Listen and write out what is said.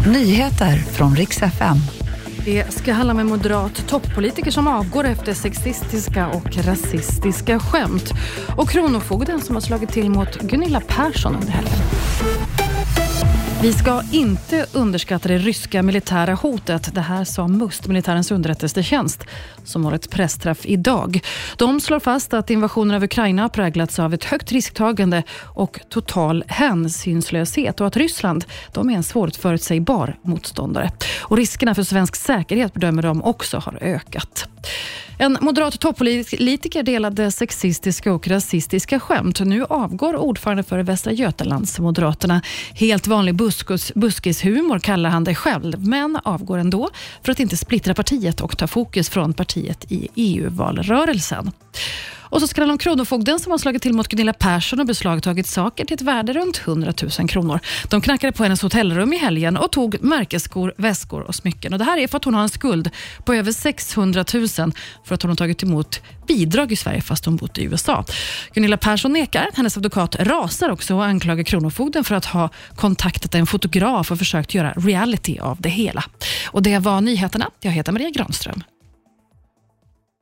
Nyheter från riks FM. Det ska handla om en moderat toppolitiker som avgår efter sexistiska och rasistiska skämt. Och Kronofogden som har slagit till mot Gunilla Persson under helgen. Vi ska inte underskatta det ryska militära hotet. Det här sa MUST, militärens underrättelsetjänst, som har ett pressträff idag. De slår fast att invasionen av Ukraina har präglats av ett högt risktagande och total hänsynslöshet och att Ryssland de är en svårförutsägbar motståndare. Och riskerna för svensk säkerhet bedömer de också har ökat. En moderat toppolitiker delade sexistiska och rasistiska skämt. Nu avgår ordförande för Västra Götalands Moderaterna. Helt vanlig buskus, buskishumor kallar han det själv, men avgår ändå för att inte splittra partiet och ta fokus från partiet i EU-valrörelsen. Och så ska det om Kronofogden som har slagit till mot Gunilla Persson och beslagtagit saker till ett värde runt 100 000 kronor. De knackade på hennes hotellrum i helgen och tog märkesskor, väskor och smycken. Och det här är för att hon har en skuld på över 600 000 för att hon har tagit emot bidrag i Sverige fast hon bott i USA. Gunilla Persson nekar. Hennes advokat rasar också och anklagar Kronofogden för att ha kontaktat en fotograf och försökt göra reality av det hela. Och Det var nyheterna. Jag heter Maria Granström.